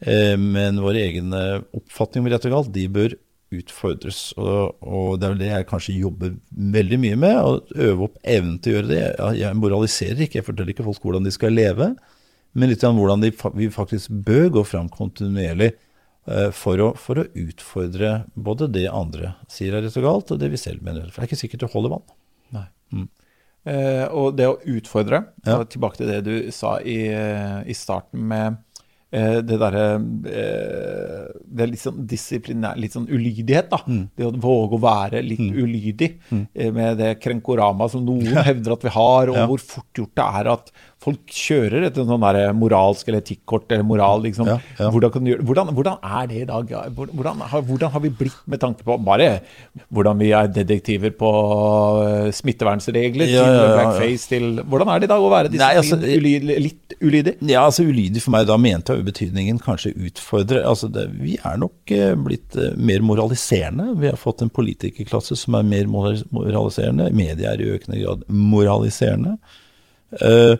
Eh, men våre egne oppfatninger om rett og galt, de bør utfordres. Og, og, det er vel det jeg kanskje jobber veldig mye med. Å øve opp evnen til å gjøre det. Jeg moraliserer ikke, jeg forteller ikke folk hvordan de skal leve. Men litt om hvordan de, vi faktisk bør gå fram kontinuerlig uh, for å, for å, utfordre både det andre sier er rett og galt, og det vi selv mener. For det er ikke sikkert det holder vann. Mm. Eh, og det å utfordre, ja. tilbake til det du sa i, i starten med eh, det derre eh, Det er litt sånn disiplinær, litt sånn ulydighet, da. Mm. Det å våge å være litt mm. ulydig mm. Med det krenkorama som noen hevder at vi har, og ja. hvor fort gjort det er at folk kjører etter sånn der moralsk eller etikkort eller moral. Liksom. Ja, ja. Hvordan, hvordan, hvordan, er det i dag? Hvordan har, hvordan har, vi blitt med tanke på bare hvordan vi er detektiver på uh, smittevernregler ja, til blackface til Hvordan er det i dag å være Nei, altså, ulydig, litt ulydig? Ja, altså ulydig for meg, da mente jeg betydningen kanskje utfordre. Altså det, vi er nok blitt mer moraliserende. Vi har fått en politikerklasse som er mer moraliserende. Media er i økende grad moraliserende. Uh, Eh,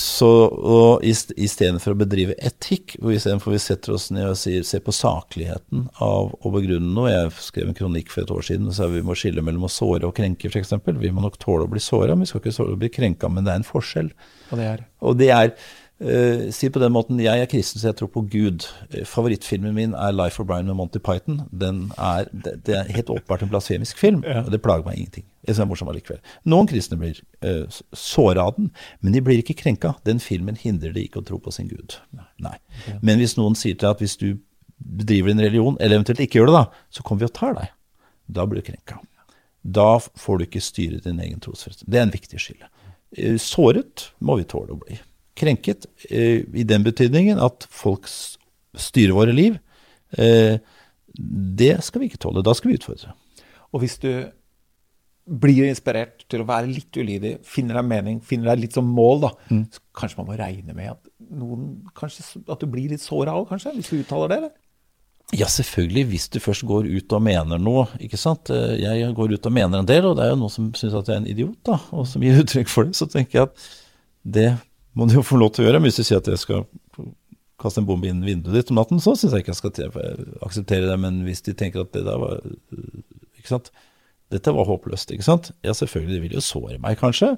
så og Istedenfor å bedrive etikk, og istedenfor vi setter oss ned og sier, ser på sakligheten av å begrunne noe Jeg skrev en kronikk for et år siden og sa vi må skille mellom å såre og krenke, f.eks. Vi må nok tåle å bli såra, men vi skal ikke bli krenka. Men det er en forskjell. Og det er? Og det er Uh, si på den måten, Jeg er kristen, så jeg tror på Gud. Uh, favorittfilmen min er 'Life of Brian' med Monty Python. Den er, det, det er helt åpenbart en blasfemisk film, ja. og det plager meg ingenting. Jeg synes det er morsom allikevel. Noen kristne blir uh, såra av den, men de blir ikke krenka. Den filmen hindrer de ikke å tro på sin Gud. Nei. Okay. Men hvis noen sier til deg at hvis du bedriver din religion, eller eventuelt ikke gjør det, da, så kommer vi og tar deg. Da blir du krenka. Da får du ikke styre din egen trosfrihet. Det er en viktig skille. Såret må vi tåle å bli krenket eh, i den betydningen at folk styrer våre liv. Eh, det skal vi ikke tåle. Da skal vi utfordre. Og hvis du blir inspirert til å være litt ulydig, finner deg mening, finner deg litt som mål, da, mm. så kanskje man må regne med at, noen, kanskje, at du blir litt såra òg, kanskje, hvis du uttaler det? eller? Ja, selvfølgelig, hvis du først går ut og mener noe. ikke sant? Eh, jeg går ut og mener en del, og det er jo noen som syns at jeg er en idiot, da, og som gir uttrykk for det. Så tenker jeg at det må du jo få lov til å gjøre. Men hvis du sier at jeg skal kaste en bombe inn vinduet ditt om natten, så syns jeg ikke jeg skal akseptere det. Men hvis de tenker at det der var Ikke sant. Dette var håpløst, ikke sant. Ja, selvfølgelig, det vil jo såre meg, kanskje.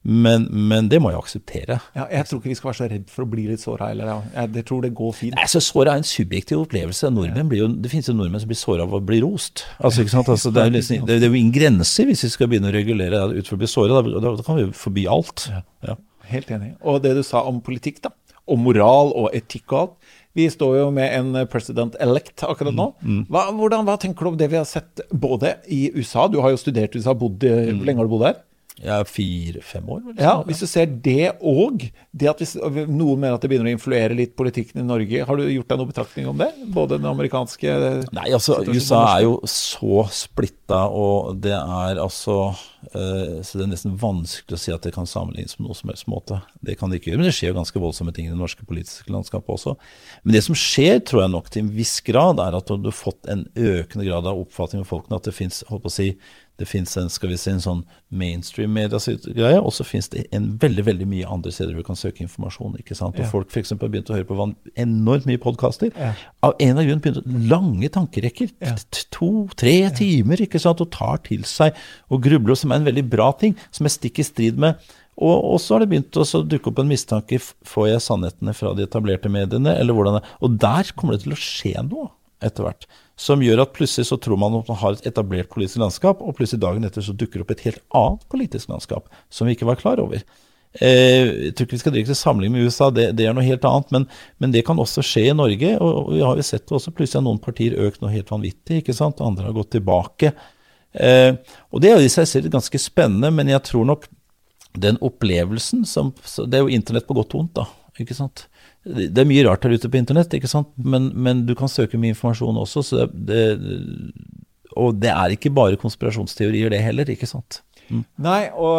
Men, men, det må jeg akseptere. Ja, jeg tror ikke vi skal være så redd for å bli litt såra heller. Ja. Jeg tror det går fint. Nei, så Såra er en subjektiv opplevelse. Nordmenn blir jo, det finnes jo nordmenn som blir såra av å bli rost. Altså, ikke sant? Altså, det, er liksom, det, er jo ingen grenser hvis vi skal begynne å regulere ut for å bli såra. Da, da, kan vi forby alt. Ja. Helt enig. Og det du sa om politikk, da, og moral og etikk og alt. Vi står jo med en president elect akkurat nå. Mm, mm. Hva, hvordan, hva tenker du om det vi har sett både i USA? Du har jo studert i USA. Bodd. Hvor lenge har du bodd her? Ja, fire-fem år. Ja, Hvis du ser det og det at hvis noen mener at det begynner å influere litt politikken i Norge, har du gjort deg noen betraktning om det? Både den amerikanske Nei, altså USA er jo så splitta, og det er altså uh, Så det er nesten vanskelig å si at det kan sammenlignes på noe som helst måte. Det kan det ikke gjøre, men det skjer jo ganske voldsomme ting i det norske politiske landskapet også. Men det som skjer, tror jeg nok til en viss grad, er at du har fått en økende grad av oppfatning med folkene at det fins, holdt på å si det fins en, skal vi si, en sånn mainstream mediegreie, og så fins det en veldig veldig mye andre steder du kan søke informasjon. ikke sant? Og ja. Folk f.eks. har begynt å høre på enormt mye podkaster. Ja. Av en av grunnen begynte lange tankerekker. Ja. To-tre timer ikke sant, og tar til seg og grubler, som er en veldig bra ting, som er stikk i strid med og så har det begynt å dukke opp en mistanke. Får jeg sannhetene fra de etablerte mediene, eller hvordan det Og der kommer det til å skje noe etter hvert som gjør at plutselig så tror man at man har et etablert politisk landskap, og plutselig dagen etter så dukker det opp et helt annet politisk landskap som vi ikke var klar over. Eh, jeg tror ikke vi skal drive til sammenligning med USA, det, det, er noe helt annet. Men, men, det kan også skje i Norge. Og, vi har jo sett det også. Plutselig har noen partier økt noe helt vanvittig, ikke sant? andre har gått tilbake. Eh, og det er i seg selv ganske spennende, men jeg tror nok den opplevelsen som Det er jo internett på godt og vondt, da. ikke sant? Det er mye rart her ute på internett, ikke sant? Men, men du kan søke mye informasjon også. Det, det, og det er ikke bare konspirasjonsteorier, det heller, ikke sant? Mm. Nei, og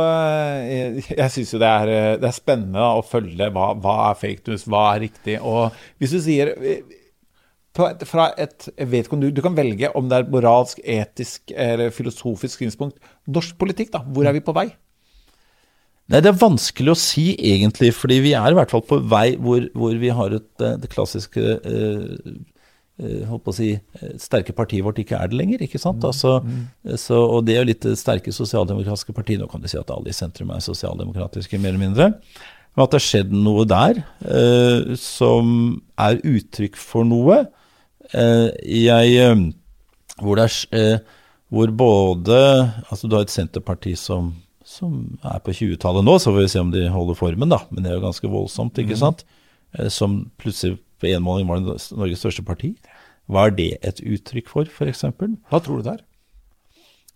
jeg, jeg syns jo det er, det er spennende å følge hva, hva, er fake news, hva er riktig. Og hvis du sier fra et om du, du kan velge om det er moralsk, etisk eller filosofisk synspunkt. Norsk politikk, da. Hvor er vi på vei? Nei, Det er vanskelig å si egentlig, fordi vi er i hvert fall på vei hvor, hvor vi har et, eh, det klassiske eh, eh, holdt på å si, sterke partiet vårt ikke er det lenger. ikke sant? Mm, altså, mm. Så, og det er jo litt det sterke sosialdemokratiske partiet. Nå kan du si at alle i sentrum er sosialdemokratiske, mer eller mindre. Men at det har skjedd noe der eh, som er uttrykk for noe. Eh, jeg, eh, hvor, er, hvor både Altså, du har et senterparti som som er på 20-tallet nå, så får vi se om de holder formen, da. Men det er jo ganske voldsomt, ikke mm. sant. Eh, som plutselig på en måned var Norges største parti. Hva er det et uttrykk for, f.eks.? Hva tror du det er?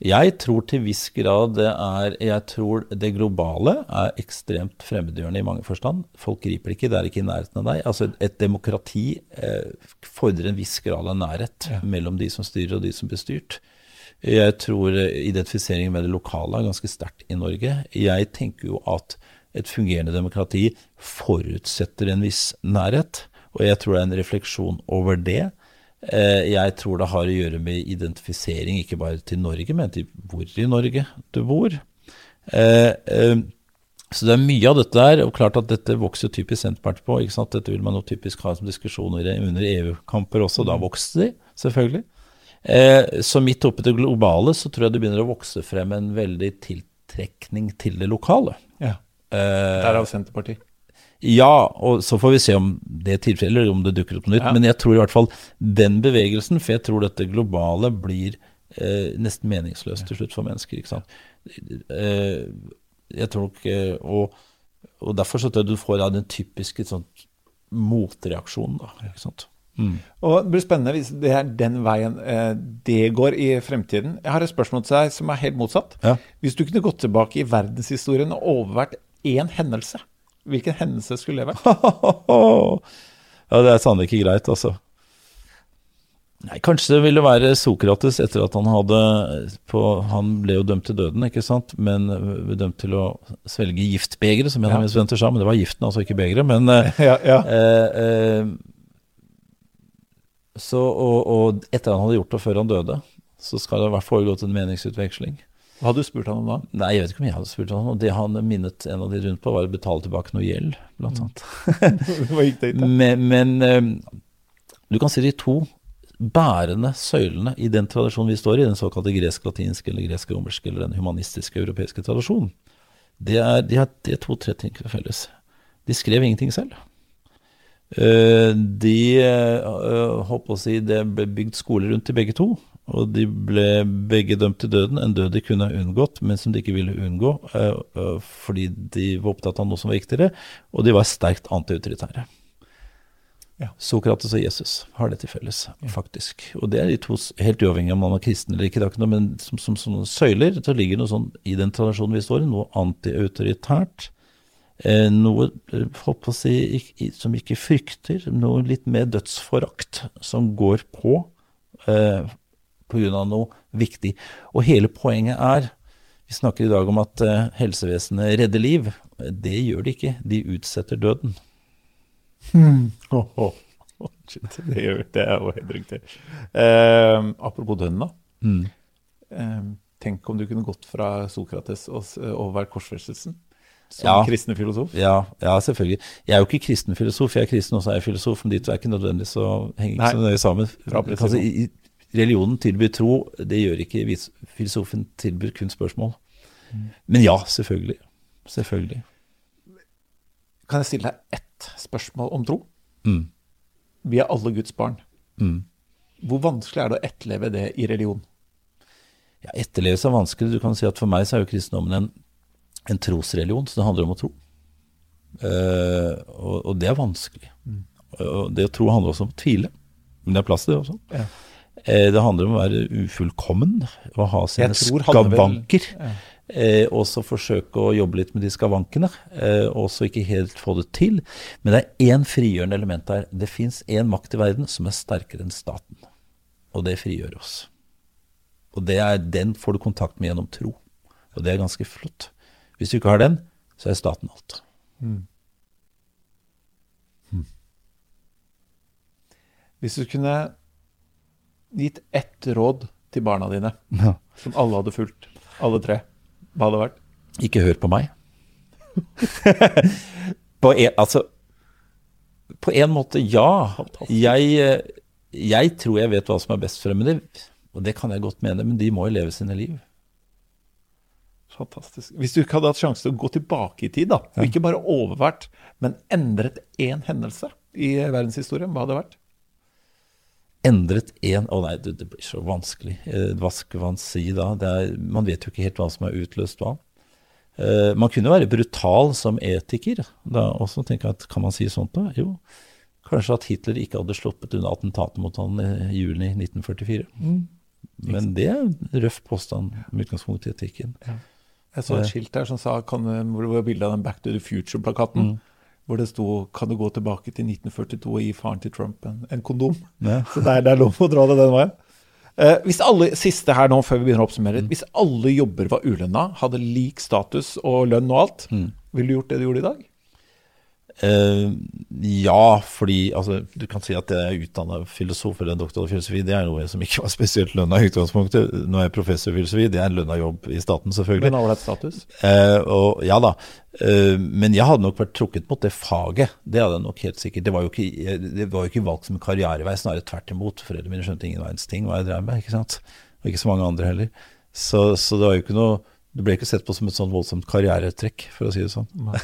Jeg tror til viss grad det er Jeg tror det globale er ekstremt fremmedgjørende i mange forstand. Folk griper det ikke, det er ikke i nærheten av deg. Altså Et demokrati eh, fordrer en viss grad av nærhet ja. mellom de som styrer og de som blir styrt. Jeg tror identifiseringen med det lokale er ganske sterkt i Norge. Jeg tenker jo at et fungerende demokrati forutsetter en viss nærhet, og jeg tror det er en refleksjon over det. Eh, jeg tror det har å gjøre med identifisering, ikke bare til Norge, men til hvor i Norge du bor. Eh, eh, så det er mye av dette der, og klart at dette vokser typisk Senterpartiet på. ikke sant? Dette vil man jo typisk ha som diskusjoner under EU-kamper også, da vokste de, selvfølgelig. Eh, så midt oppi det globale så tror jeg det begynner å vokse frem en veldig tiltrekning til det lokale. Ja. Eh, Derav Senterpartiet. Ja, og så får vi se om det er tilfellet, eller om det dukker opp noe nytt. Ja. Men jeg tror i hvert fall den bevegelsen, for jeg tror dette globale blir eh, nesten meningsløst til slutt for mennesker. ikke sant? Eh, jeg tror nok, eh, og, og, derfor så tror jeg du får da den typiske sånn motreaksjonen. da, ikke sant? Mm. Og Det blir spennende hvis det er den veien eh, det går i fremtiden. Jeg har et spørsmål til deg som er helt motsatt. Ja. Hvis du kunne gått tilbake i verdenshistorien og overvært én hendelse, hvilken hendelse skulle det vært? ja, det er sannelig ikke greit, altså. Nei, Kanskje det ville være Sokrates etter at han hadde på, Han ble jo dømt til døden, ikke sant, men dømt til å svelge giftbegeret, som en av mine studenter sa. Men det var giften, altså ikke begeret. Men ja, ja. Eh, eh, så, og, og, etter han hadde gjort det før han døde, så skal det ha foregått en meningsutveksling. Hva hadde du spurt han om da? Nei, Jeg vet ikke om jeg hadde spurt han om. Det han minnet en av de rundt på, var å betale tilbake noe gjeld, blant annet. Hva gikk det ut. Men, men um, du kan si de to bærende søylene i den tradisjonen vi står i, den såkalte gresk-latinske eller gresk-romerske eller den humanistiske europeiske tradisjonen, det er, de har, de to-tre ting felles. De skrev ingenting selv. Eh, de håper å si, Det ble bygd skoler rundt til begge to. Og de ble begge dømt til døden, en død de kunne ha unngått, men som de ikke ville unngå eh, fordi de var opptatt av noe som var viktigere, og de var sterkt antiautoritære. Ja. Sokrates og Jesus har det til felles, faktisk. Og det er de to, helt uavhengig om man er kristen eller ikke, det ikke noe, men som, som, som søyler så ligger noe sånn i den tradisjonen vi står i, noe antiautoritært. Eh, noe eh, holdt på å si, som ikke frykter, noe litt mer dødsforakt, som går på eh, av noe viktig. Og hele poenget er, vi snakker i dag om at eh, helsevesenet redder liv. Det gjør de ikke, de utsetter døden. Hmm. Oh, oh. Oh, shit, det, gjør, det er jo helt riktig. Eh, apropos døden, da. Mm. Eh, tenk om du kunne gått fra Sokrates og, vært korsfestelsen som Ja. kristen filosof. Ja, ja, selvfølgelig. Jeg er jo ikke kristen filosof, jeg er kristen og så er jeg filosof, men de to er ikke nødvendigvis så henger ikke Nei. så nøye sammen. Altså, i, religionen tilbyr tro, det gjør ikke filosofen tilbyr kun spørsmål. Men ja, selvfølgelig. Selvfølgelig. Kan jeg stille deg ett spørsmål om tro? Mm. Vi er alle Guds barn. Mm. Hvor vanskelig er det å etterleve det i religion? Ja, etterlevelse er vanskelig. Du kan si at for meg så er jo kristendommen en, en trosreligion, så det handler om å tro. Uh, og, og det er vanskelig. Og det å tro handler også om å tvile. Men det er plass til det også. Ja. Uh, det handler om å være ufullkommen, og ha sine skavanker. Ja. Eh, og så forsøke å jobbe litt med de skavankene, og så ikke helt få det til. Men det er én frigjørende element der. Det fins én makt i verden som er sterkere enn staten. Og det frigjør oss. Og det er, den får du kontakt med gjennom tro. Og det er ganske flott. Hvis du ikke har den, så er staten alt. Hvis du kunne gitt ett råd til barna dine, Ja. som alle hadde fulgt, alle tre, hva hadde det vært? Ikke hør på meg. på en, altså På en måte, ja. Jeg, eh, jeg tror jeg vet hva som er best for dem, og det kan jeg godt mene, men de må jo leve sine liv. Fantastisk. Hvis du ikke hadde hatt sjanse til å gå tilbake i tid, da, og ikke bare overvært, men endret én hendelse i verdenshistorien, hva hadde det vært? Endret én Å nei, det, blir så vanskelig. Eh, Hva skal man si da? Er, man vet jo ikke helt hva som har utløst hva. Eh, man kunne være brutal som etiker. Da også tenker jeg at Kan man si sånt da? Jo, kanskje at Hitler ikke hadde sluppet unna attentatet mot han i juni 1944. Men det er en røff påstand med utgangspunkt i etikken. Jeg så et skilt der som sa, kan, hvor det var bilde av den Back to the Future-plakaten. Hvor det sto 'Kan du gå tilbake til 1942 og gi faren til Trump en, en kondom?' Ja. Så det er, det er lov å dra det den veien. Eh, hvis alle, Siste her nå, før vi begynner å oppsummere. Mm. Hvis alle jobber var ulønna, hadde lik status og lønn og alt, Mm. ville du gjort det du gjorde i dag? Eh, ja, fordi altså, du kan si at jeg er utdanna filosof eller doktor i filosofi. Det er noe som ikke var spesielt lønna i utgangspunktet. Nå er jeg professor i filosofi, det er en lønna jobb i staten, selvfølgelig. Men ålreit status? Uh, og ja da. Uh, men jeg hadde nok vært trukket mot det faget. Det hadde jeg nok helt sikkert. Det var jo ikke, det var jo ikke valgt som en karrierevei, snarere tvert imot. Foreldrene mine skjønte ingen verdens ting hva jeg drev med, ikke sant. Og ikke så mange andre heller. Så, så det var jo ikke noe Det ble ikke sett på som et sånn voldsomt karrieretrekk, for å si det sånn. Nei,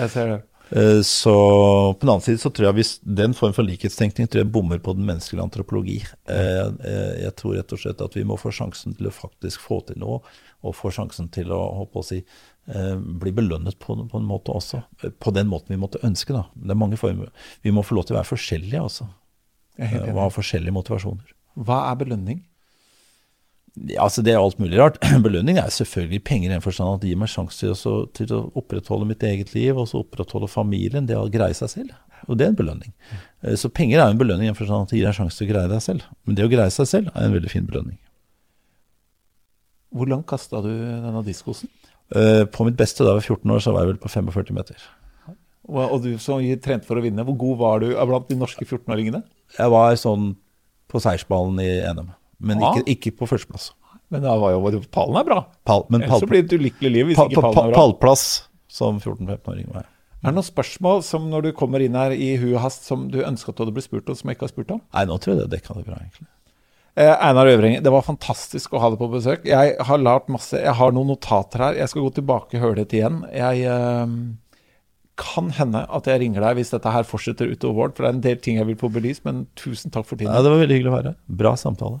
jeg ser det. Eh, Så på den annen side så tror jeg hvis den form for likhetstenkning tror jeg bommer på den menneskelige antropologi. Eh, eh, Jeg tror rett og slett at vi må få sjansen til å faktisk få til noe, og få sjansen til å, håper å si, bli belønnet på, på en måte også. På den måten vi måtte ønske, da. Det er mange former. Vi må få lov til å være forskjellige, altså. Og ha forskjellige motivasjoner. Hva er belønning? Ja, altså Det er alt mulig rart. Belønning er selvfølgelig penger i den forstand at det gir meg sjanse til, til å opprettholde mitt eget liv og så opprettholde familien. Det å greie seg selv. Og det er en belønning. Eh, Så penger er en belønning i den forstand at det gir deg sjanse til å greie deg selv. Men det å greie seg selv er en veldig fin belønning. Hvor langt kasta du denne diskosen? Eh, På mitt beste da jeg var 14 år, så var jeg vel på 45 meter. Og du som trente for å vinne, hvor god var du blant de norske 14-åringene? Jeg var sånn på seiersballen i NM, men Ja. ikke, ikke på førsteplass. Men da var jo pallen er bra. Pal, men Ellers pall, så blir det et ulykkelig liv hvis pal, ikke pallen er bra. pallplass som 14-15-åring var jeg. Er det noen spørsmål som når du kommer inn her i hu og hast som du ønsker at du hadde blitt spurt om, som jeg ikke har spurt om? Nei, nå tror jeg det dekka det bra, egentlig. Eh, Einar Øvreng, det var fantastisk å ha deg på besøk. Jeg har lært masse. Jeg har noen notater her. Jeg skal gå tilbake og høre det igjen. Jeg eh, kan hende at jeg ringer deg hvis dette her fortsetter utover våren, for det er en del ting jeg vil få belyst, men tusen takk for tiden. Ja, det var veldig hyggelig å være her. Bra samtale.